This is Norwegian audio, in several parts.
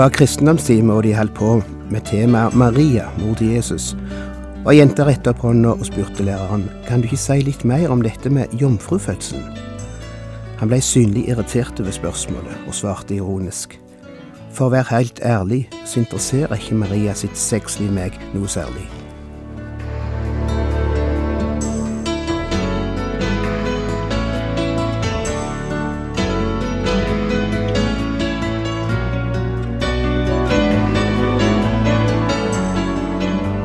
Var kristendomstime, og de holdt på med temaet Maria, mor til Jesus. Og jenta retta opp hånda og spurte læreren kan du ikke si litt mer om dette med jomfrufødselen. Han ble synlig irritert over spørsmålet og svarte ironisk. For å være helt ærlig så interesserer ikke Maria sitt sexliv meg noe særlig.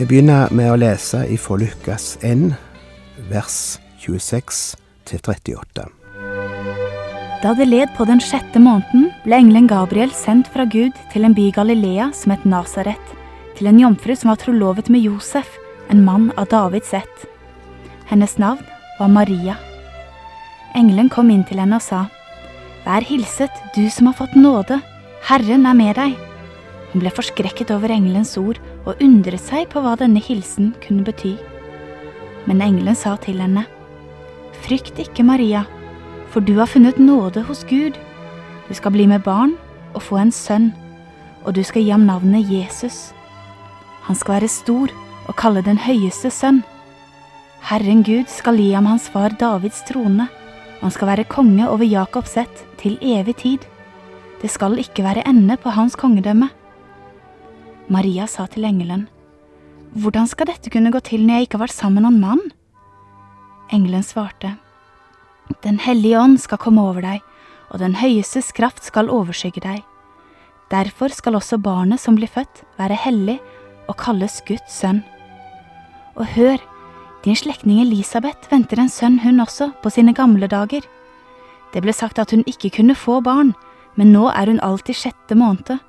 Vi begynner med å lese ifra Lukas 1, vers 26-38. Da det led på den sjette måneden, ble engelen Gabriel sendt fra Gud til en by i Galilea som het Nasaret, til en jomfru som var trolovet med Josef, en mann av Davids ett. Hennes navn var Maria. Engelen kom inn til henne og sa, Vær hilset, du som har fått nåde, Herren er med deg. Hun ble forskrekket over engelens ord og undret seg på hva denne hilsen kunne bety. Men engelen sa til henne, Frykt ikke, Maria, for du har funnet nåde hos Gud. Du skal bli med barn og få en sønn, og du skal gi ham navnet Jesus. Han skal være stor og kalle den høyeste sønn. Herren Gud skal gi ham hans far Davids trone, og han skal være konge over Jakobs ett til evig tid. Det skal ikke være ende på hans kongedømme. Maria sa til engelen, Hvordan skal dette kunne gå til når jeg ikke har vært sammen med noen mann? Engelen svarte, Den hellige ånd skal komme over deg, og den høyestes kraft skal overskygge deg. Derfor skal også barnet som blir født, være hellig og kalles Guds sønn. Og hør, din slektning Elisabeth venter en sønn hun også, på sine gamle dager. Det ble sagt at hun ikke kunne få barn, men nå er hun alt i sjette måned.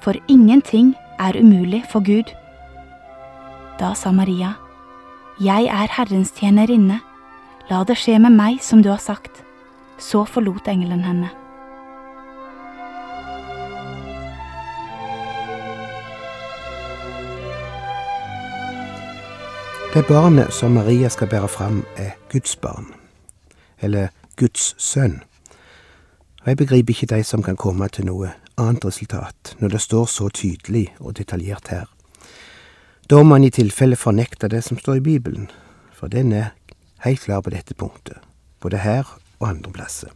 For ingenting er umulig for Gud. Da sa Maria, Jeg er Herrens tjenerinne, la det skje med meg som du har sagt. Så forlot engelen henne. Det barnet som Maria skal bære fram, er Guds barn, eller Guds sønn. Og jeg begriper ikke de som kan komme til noe annet resultat når det står så tydelig og detaljert her. Da må en i tilfelle fornekte det som står i Bibelen, for den er helt klar på dette punktet, både her og andre plasser.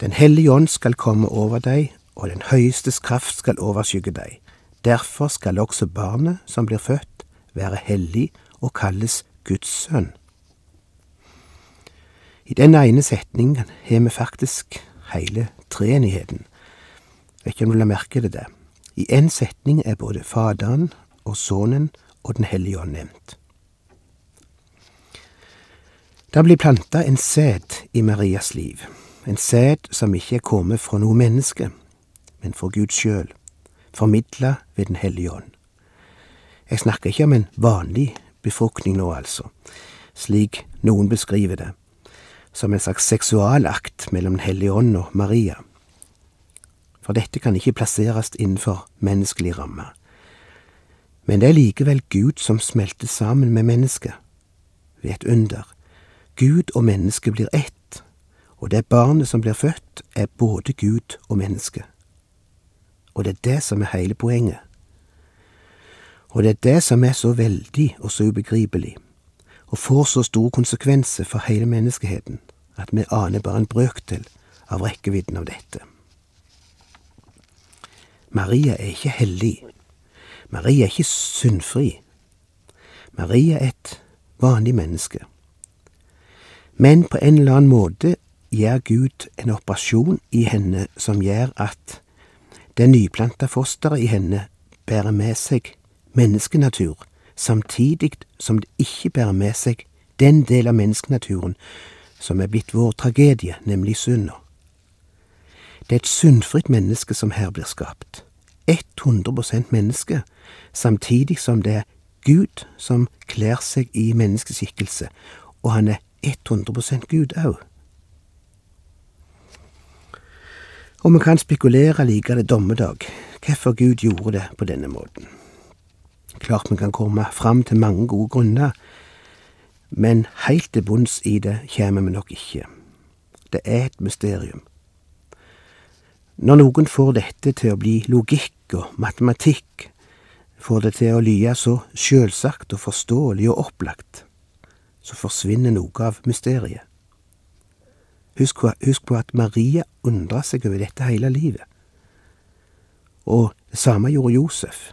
Den hellige ånd skal komme over deg, og den høyestes kraft skal overskygge deg. Derfor skal også barnet som blir født, være hellig og kalles Guds sønn. I den ene setningen har vi faktisk hele treenigheten. Vet ikke om du la merke til det. I én setning er både Faderen og Sønnen og Den hellige ånd nevnt. Det blir planta en sæd i Marias liv, en sæd som ikke er kommet fra noe menneske, men fra Gud sjøl, formidla ved Den hellige ånd. Jeg snakker ikke om en vanlig befruktning nå, altså, slik noen beskriver det, som en slags seksualakt mellom Den ånd og Maria. For dette kan ikke plasseres innenfor menneskelig ramme. Men det er likevel Gud som smelter sammen med mennesket, ved et under. Gud og menneske blir ett, og det barnet som blir født, er både Gud og menneske. Og det er det som er hele poenget. Og det er det som er så veldig og så ubegripelig, og får så store konsekvenser for hele menneskeheten, at vi aner bare en brøkdel av rekkevidden av dette. Maria er ikke hellig. Maria er ikke syndfri. Maria er et vanlig menneske. Men på en eller annen måte gjør Gud en operasjon i henne som gjør at det nyplanta fosteret i henne bærer med seg menneskenatur, samtidig som det ikke bærer med seg den del av menneskenaturen som er blitt vår tragedie, nemlig synda. Det er et syndfritt menneske som her blir skapt. 100% menneske, samtidig som det er Gud som kler seg i menneskeskikkelse, og han er 100% Gud òg. Og vi kan spekulere like det dommedag, hvorfor Gud gjorde det på denne måten. Klart vi kan komme fram til mange gode grunner, men heilt til bunns i det kjem vi nok ikke. Det er et mysterium. Når noen får dette til å bli logikk og matematikk, får det til å lye så sjølsagt og forståelig og opplagt, så forsvinner noe av mysteriet. Husk, husk på at Maria undra seg over dette hele livet. Og det samme gjorde Josef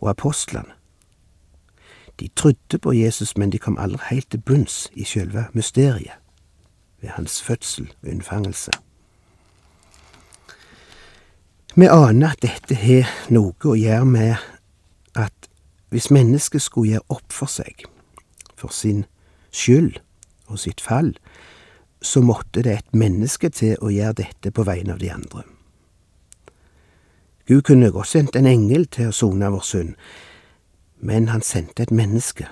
og apostlene. De trodde på Jesus, men de kom aldri helt til bunns i sjølve mysteriet ved hans fødsel og unnfangelse. Vi aner at dette har noe å gjøre med at hvis mennesket skulle gjøre opp for seg, for sin skyld og sitt fall, så måtte det et menneske til å gjøre dette på vegne av de andre. Gud kunne godt sendt en engel til å sone vår synd, men han sendte et menneske.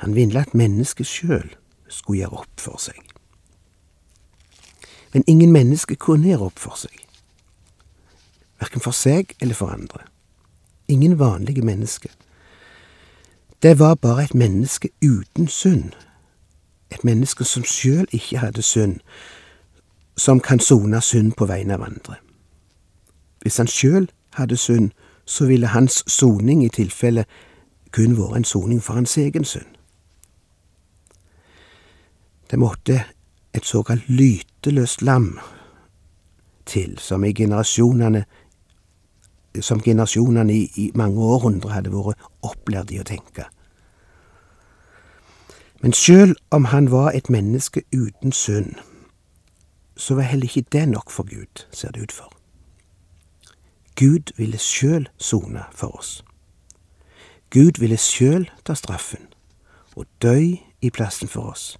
Han ville at mennesket sjøl skulle gjøre opp for seg. Men ingen menneske kunne gjøre opp for seg, verken for seg eller for andre. Ingen vanlige mennesker. Det var bare et menneske uten synd, et menneske som sjøl ikke hadde synd, som kan sone synd på vegne av andre. Hvis han sjøl hadde synd, så ville hans soning i tilfelle kun vært en soning for hans egen synd. Det måtte et såkalt lyteløst lam til, som i generasjonene som generasjonene i, i mange århundrer hadde vært opplært i å tenke. Men sjøl om han var et menneske uten synd, så var heller ikke det nok for Gud, ser det ut for. Gud ville sjøl sone for oss. Gud ville sjøl ta straffen og døy i plassen for oss.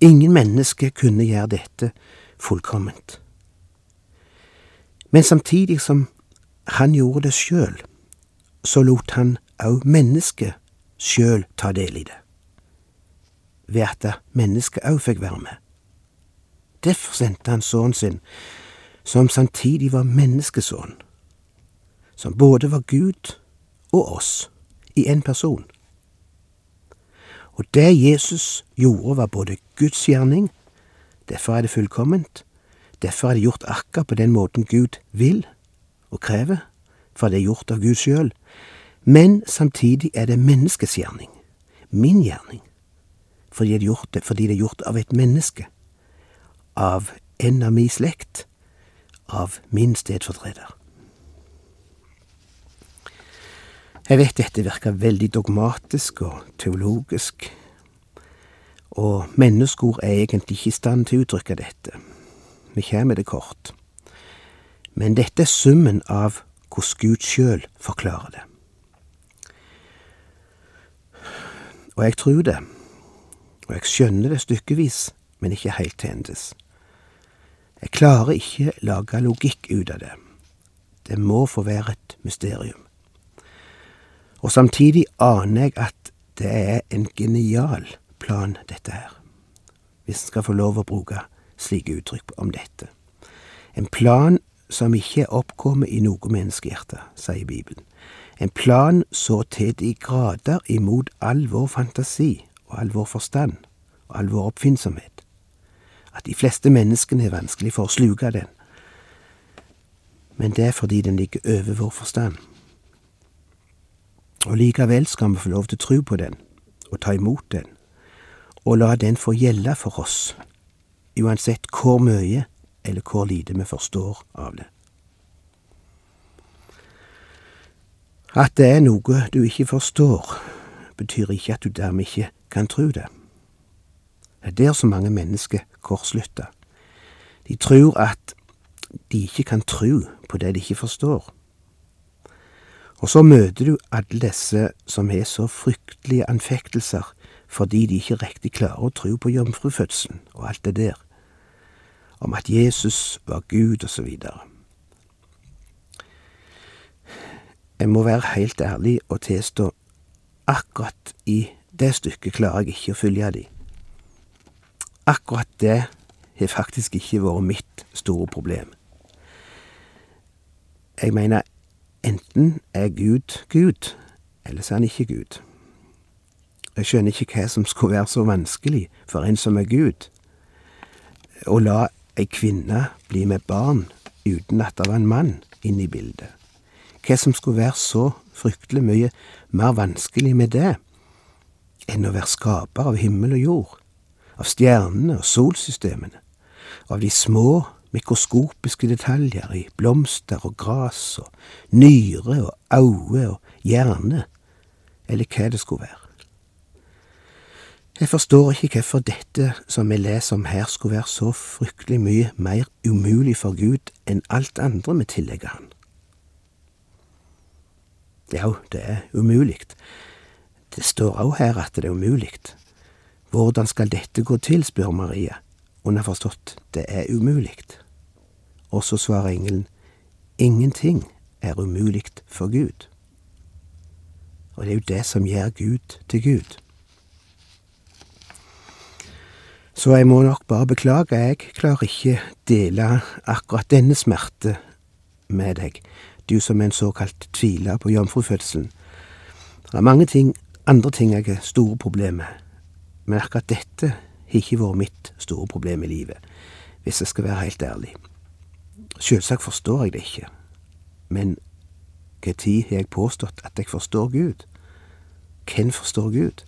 Ingen menneske kunne gjøre dette fullkomment. Men samtidig som han gjorde det sjøl, så lot han òg mennesket sjøl ta del i det, ved at mennesket òg fikk være med. Derfor sendte han sønnen sin, som samtidig var menneskesønn, som både var Gud og oss i en person. Og det Jesus gjorde, var både Guds gjerning, derfor er det fullkomment, Derfor er det gjort akkurat på den måten Gud vil og krever, for det er gjort av Gud sjøl. Men samtidig er det menneskets gjerning, min gjerning, fordi det, er gjort, fordi det er gjort av et menneske, av en av min slekt, av min stedfortreder. Jeg vet dette virker veldig dogmatisk og teologisk, og menneskeord er egentlig ikke i stand til å uttrykke dette. Vi kjem det kort. Men dette er summen av hvordan Gud sjøl forklarer det. Og jeg tror det, og jeg skjønner det stykkevis, men ikke heilt til endes. Jeg klarer ikke lage logikk ut av det. Det må få være et mysterium. Og samtidig aner jeg at det er en genial plan, dette her, hvis en skal få lov å bruke slike uttrykk om dette. En plan som ikke er oppkommet i noe menneskehjerte, sier Bibelen. En plan så til de grader imot all vår fantasi og all vår forstand og all vår oppfinnsomhet, at de fleste menneskene er vanskelig for å sluke den. Men det er fordi den ligger over vår forstand. Og likevel skal vi få lov til å tro på den, og ta imot den, og la den få gjelde for oss uansett hvor mye eller hvor lite vi forstår av det. At det er noe du ikke forstår, betyr ikke at du dermed ikke kan tro det. Det er der så mange mennesker kortslutter. De tror at de ikke kan tro på det de ikke forstår. Og så møter du alle disse som har så fryktelige anfektelser fordi de ikke riktig klarer å tro på jomfrufødselen og alt det der. om at Jesus var Gud, og så videre. Jeg må være helt ærlig og tilstå akkurat i det stykket klarer jeg ikke å følge de. Akkurat det har faktisk ikke vært mitt store problem. Jeg mener, enten er Gud Gud, eller så er han ikke Gud. Jeg skjønner ikke hva som skulle være så vanskelig for en som er Gud, å la ei kvinne bli med barn uten at det var en mann inne i bildet. Hva som skulle være så fryktelig mye mer vanskelig med det enn å være skaper av himmel og jord, av stjernene og solsystemene, av de små mikroskopiske detaljer i blomster og gras og nyre og øye og hjerne, eller hva det skulle være. Jeg forstår ikke hvorfor dette som vi leser om her, skulle være så fryktelig mye mer umulig for Gud enn alt andre vi tillegger Han. Ja, det er umulig. Det står òg her at det er umulig. Hvordan skal dette gå til, spør Maria. Underforstått, det er umulig. Og så svarer engelen, ingenting er umulig for Gud. Og det er jo det som gjør Gud til Gud. Så jeg må nok bare beklage, jeg klarer ikke dele akkurat denne smerte med deg, du som er en såkalt tviler på jomfrufødselen. Det er mange ting, andre ting jeg har store problemer med, men akkurat dette har ikke vært mitt store problem i livet, hvis jeg skal være helt ærlig. Selvsagt forstår jeg det ikke, men når har jeg påstått at jeg forstår Gud? Hvem forstår Gud?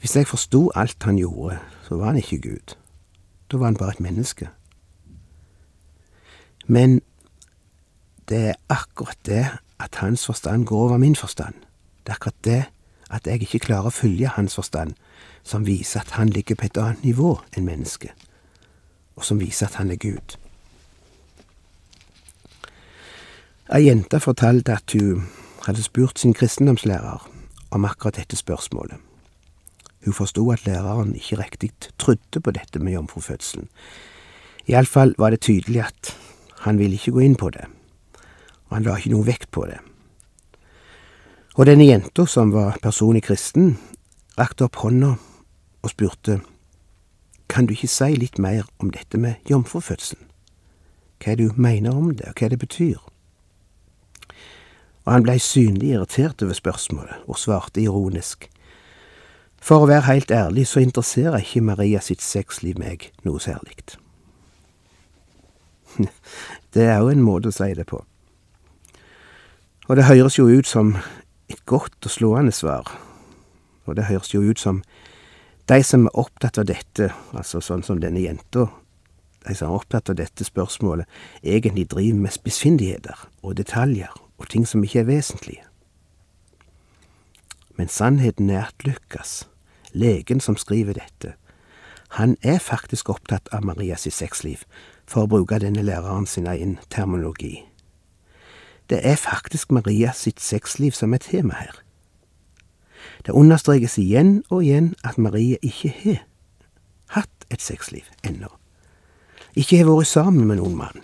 Hvis jeg forsto alt han gjorde, så var han ikke Gud. Da var han bare et menneske. Men det er akkurat det at hans forstand går over min forstand. Det er akkurat det at jeg ikke klarer å følge hans forstand, som viser at han ligger på et annet nivå enn mennesket, og som viser at han er Gud. Ei jente fortalte at hun hadde spurt sin kristendomslærer om akkurat dette spørsmålet. Hun forsto at læreren ikke riktig trodde på dette med jomfrufødselen. Iallfall var det tydelig at han ville ikke gå inn på det, og han la ikke noe vekt på det. Og denne jenta, som var personlig kristen, rakte opp hånda og spurte, Kan du ikke si litt mer om dette med jomfrufødselen? Hva du mener om det, og hva det betyr? Og han blei synlig irritert over spørsmålet, og svarte ironisk, for å være helt ærlig så interesserer ikke Maria sitt sexliv meg noe særlig. Det er jo en måte å si det på. Og det høres jo ut som et godt og slående svar, og det høres jo ut som de som er opptatt av dette, altså sånn som denne jenta, de som er opptatt av dette spørsmålet, egentlig driver med spissfindigheter og detaljer og ting som ikke er vesentlige. Men sannheten er at Lukas legen som skriver dette, han er faktisk opptatt av Marias sexliv, for å bruke denne læreren sin egen terminologi. Det er faktisk Maria sitt sexliv som er tema her. Det understrekes igjen og igjen at Maria ikke har hatt et sexliv ennå. Ikke har vært sammen med noen mann.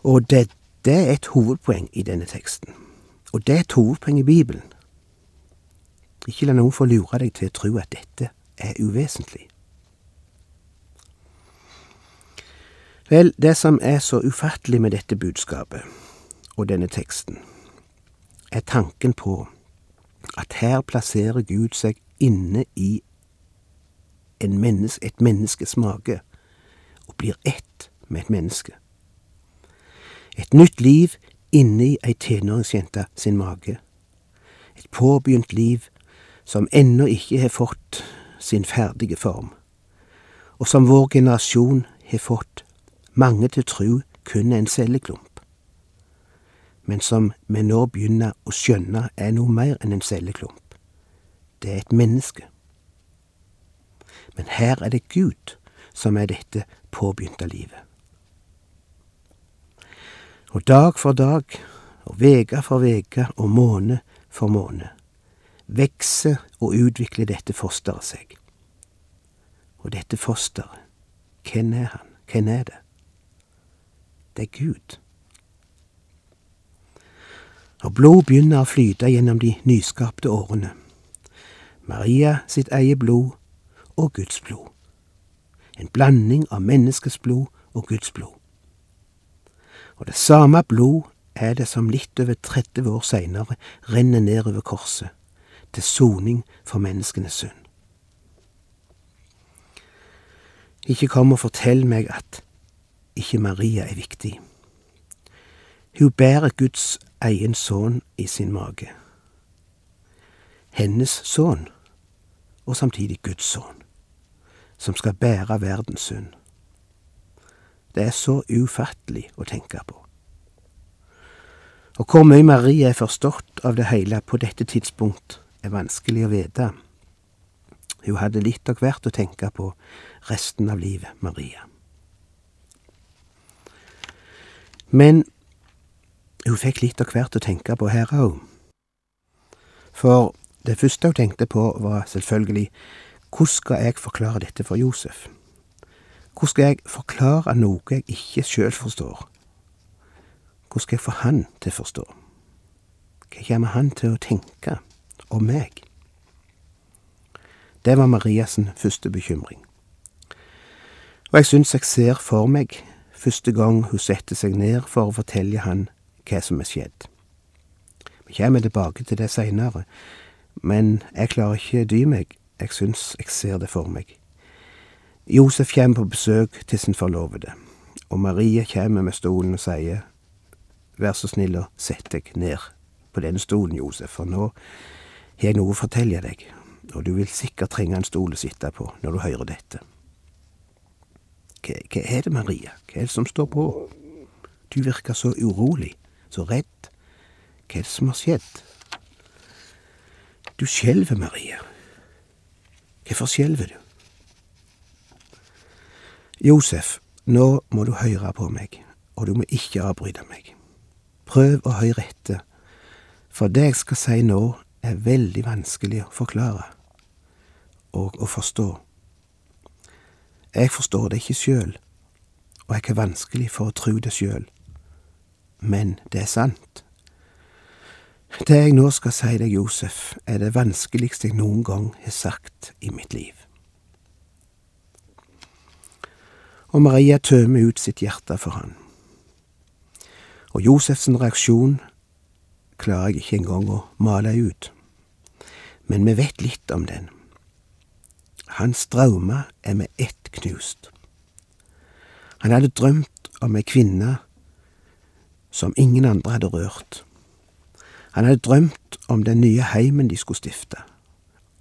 Og det, det er et hovedpoeng i denne teksten. Og det er et hovedpoeng i Bibelen. Ikke la noen få lure deg til å tro at dette er uvesentlig. Vel, det som er så ufattelig med dette budskapet og denne teksten, er tanken på at her plasserer Gud seg inne i menneske, et menneskes mage og blir ett med et menneske. Et nytt liv inni ei tenåringsjente sin mage. Et påbegynt liv som ennå ikke har fått sin ferdige form, og som vår generasjon har fått mange til tru kun er en celleklump, men som vi nå begynner å skjønne er noe mer enn en celleklump. Det er et menneske. Men her er det Gud som er dette påbegynte livet. Og dag for dag, og veke for veke, og måned for måned, vokser og utvikler dette fosteret seg. Og dette fosteret, hvem er han? Hvem er det? Det er Gud. Og blod begynner å flyte gjennom de nyskapte årene. Maria sitt eget blod og Guds blod. En blanding av menneskets blod og Guds blod. Og det samme blod er det som litt over 30 år seinere renner ned over korset, til soning for menneskenes synd. Ikke kom og fortell meg at ikke Maria er viktig. Hun bærer Guds egen sønn i sin mage. Hennes sønn, og samtidig Guds sønn, som skal bære verdens synd. Det er så ufattelig å tenke på. Og hvor mye Maria er forstått av det hele på dette tidspunkt, er vanskelig å vite. Hun hadde litt av hvert å tenke på resten av livet, Maria. Men hun fikk litt av hvert å tenke på her òg. For det første hun tenkte på, var selvfølgelig hvordan skal jeg forklare dette for Josef? Hvordan skal jeg forklare noe jeg ikke sjøl forstår? Hvordan skal jeg få han til å forstå? Hva kommer han til å tenke om meg? Det var Marias første bekymring. Og jeg syns jeg ser for meg første gang hun setter seg ned for å fortelle han hva som er skjedd. Vi kommer tilbake til det seinere, men jeg klarer ikke dy meg, jeg syns jeg ser det for meg. Josef kommer på besøk til sin forlovede, og Marie kommer med stolen og sier Vær så snill å sette deg ned på denne stolen, Josef, for nå har jeg noe å fortelle deg, og du vil sikkert trenge en stol å sitte på når du hører dette. Hva, hva er det, Maria, hva er det som står på? Du virker så urolig, så redd. Hva er det som har skjedd? Du skjelver, Maria. Hvorfor skjelver du? Josef, nå må du høre på meg, og du må ikke avbryte meg. Prøv å høre etter, for det jeg skal si nå, er veldig vanskelig å forklare og å forstå. Jeg forstår det ikke sjøl, og jeg har vanskelig for å tro det sjøl, men det er sant. Det jeg nå skal si deg, Josef, er det vanskeligste jeg noen gang har sagt i mitt liv. Og Maria tømmer ut sitt hjerte for han. Og Josefs reaksjon klarer jeg ikke engang å male ut, men vi vet litt om den. Hans drømmer er med ett knust. Han hadde drømt om ei kvinne som ingen andre hadde rørt. Han hadde drømt om den nye heimen de skulle stifte,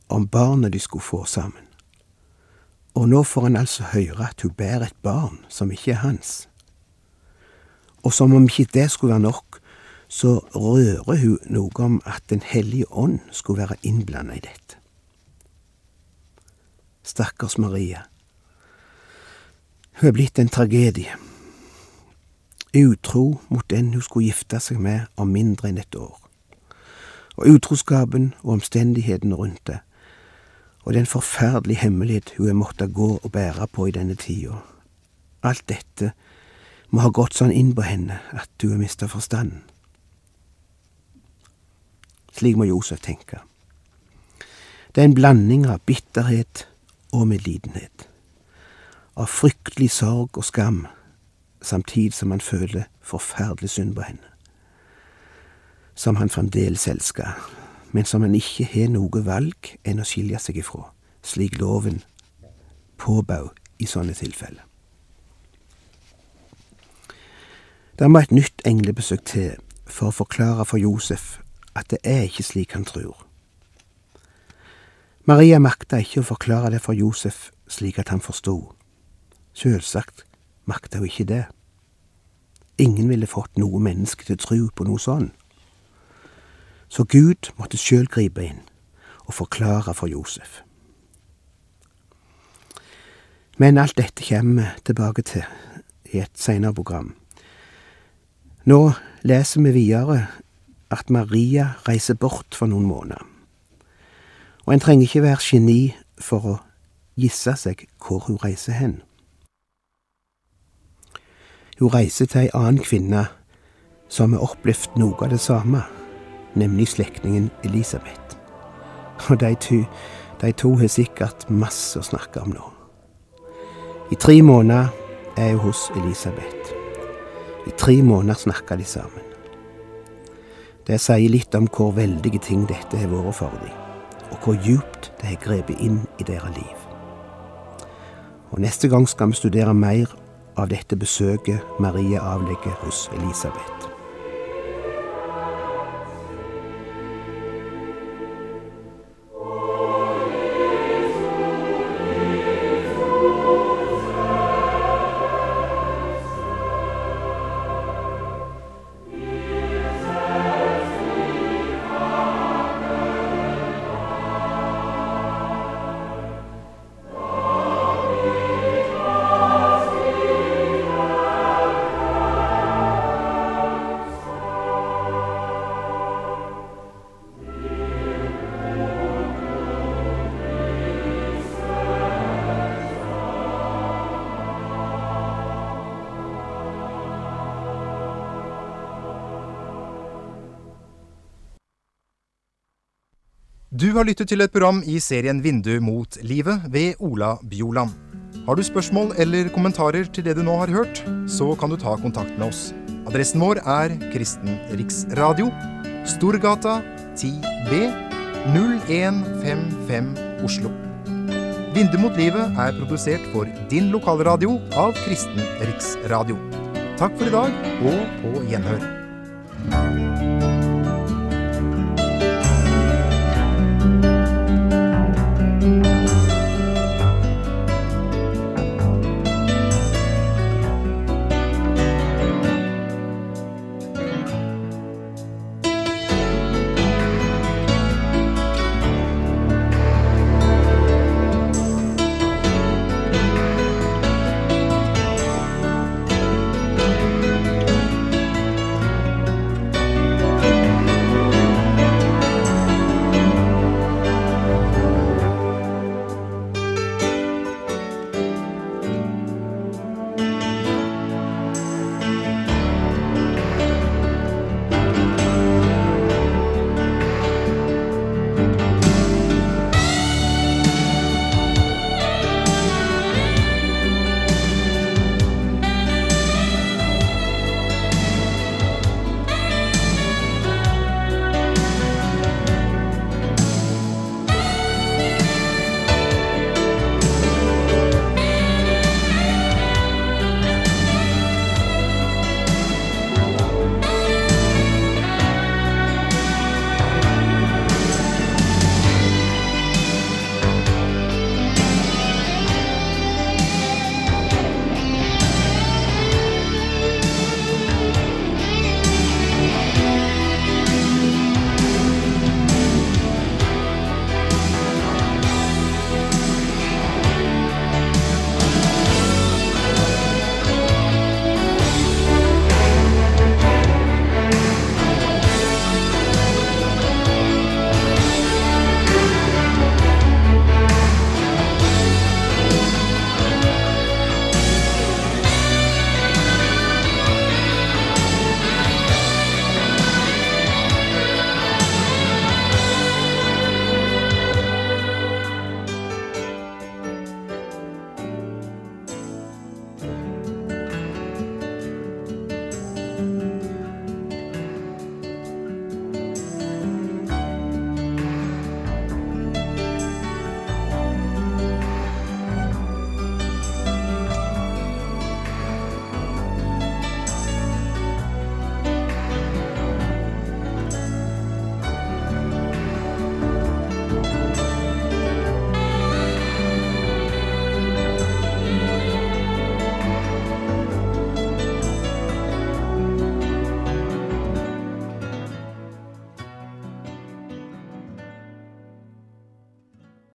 om barnet de skulle få sammen. Og nå får han altså høre at hun bærer et barn som ikke er hans. Og som om ikke det skulle være nok, så rører hun noe om at Den hellige ånd skulle være innblanda i dette. Stakkars Maria. Hun er blitt en tragedie. Utro mot den hun skulle gifte seg med om mindre enn et år. Og utroskapen og omstendighetene rundt det, og den forferdelige hemmelighet hun har måttet gå og bære på i denne tida. Alt dette må ha gått sånn inn på henne at hun har mista forstanden. Slik må Josef tenke. Det er en blanding av bitterhet og medlidenhet. Av fryktelig sorg og skam, samtidig som han føler forferdelig synd på henne. Som han fremdeles elsker, men som han ikke har noe valg enn å skilje seg ifra, slik loven påbød i sånne tilfeller. Det må et nytt englebesøk til for å forklare for Josef at det er ikke slik han tror. Maria makta ikke å forklare det for Josef slik at han forsto. Selvsagt makta hun ikke det. Ingen ville fått noe menneske til å tro på noe sånn. Så Gud måtte sjøl gripe inn og forklare for Josef. Men alt dette kommer vi tilbake til i et seinere program. Nå leser vi videre at Maria reiser bort for noen måneder. Og en trenger ikke være geni for å gisse seg hvor hun reiser hen. Hun reiser til ei annen kvinne som har opplevd noe av det samme, nemlig slektningen Elisabeth. Og de to, de to har sikkert masse å snakke om nå. I tre måneder er hun hos Elisabeth. I tre måneder snakker de sammen. Det sier litt om hvor veldige ting dette har vært for dem, hvor djupt det har grepet inn i deres liv. Og Neste gang skal vi studere mer av dette besøket Marie avlegger hos Elisabeth. Har lyttet til et program i serien Vindu mot livet ved Ola Bjoland. Har du spørsmål eller kommentarer til det du nå har hørt, så kan du ta kontakt med oss. Adressen vår er Kristen Riksradio, Storgata 10B 0155 Oslo. Vindu mot livet er produsert for din lokalradio av Kristen Riksradio. Takk for i dag, og på gjenhør.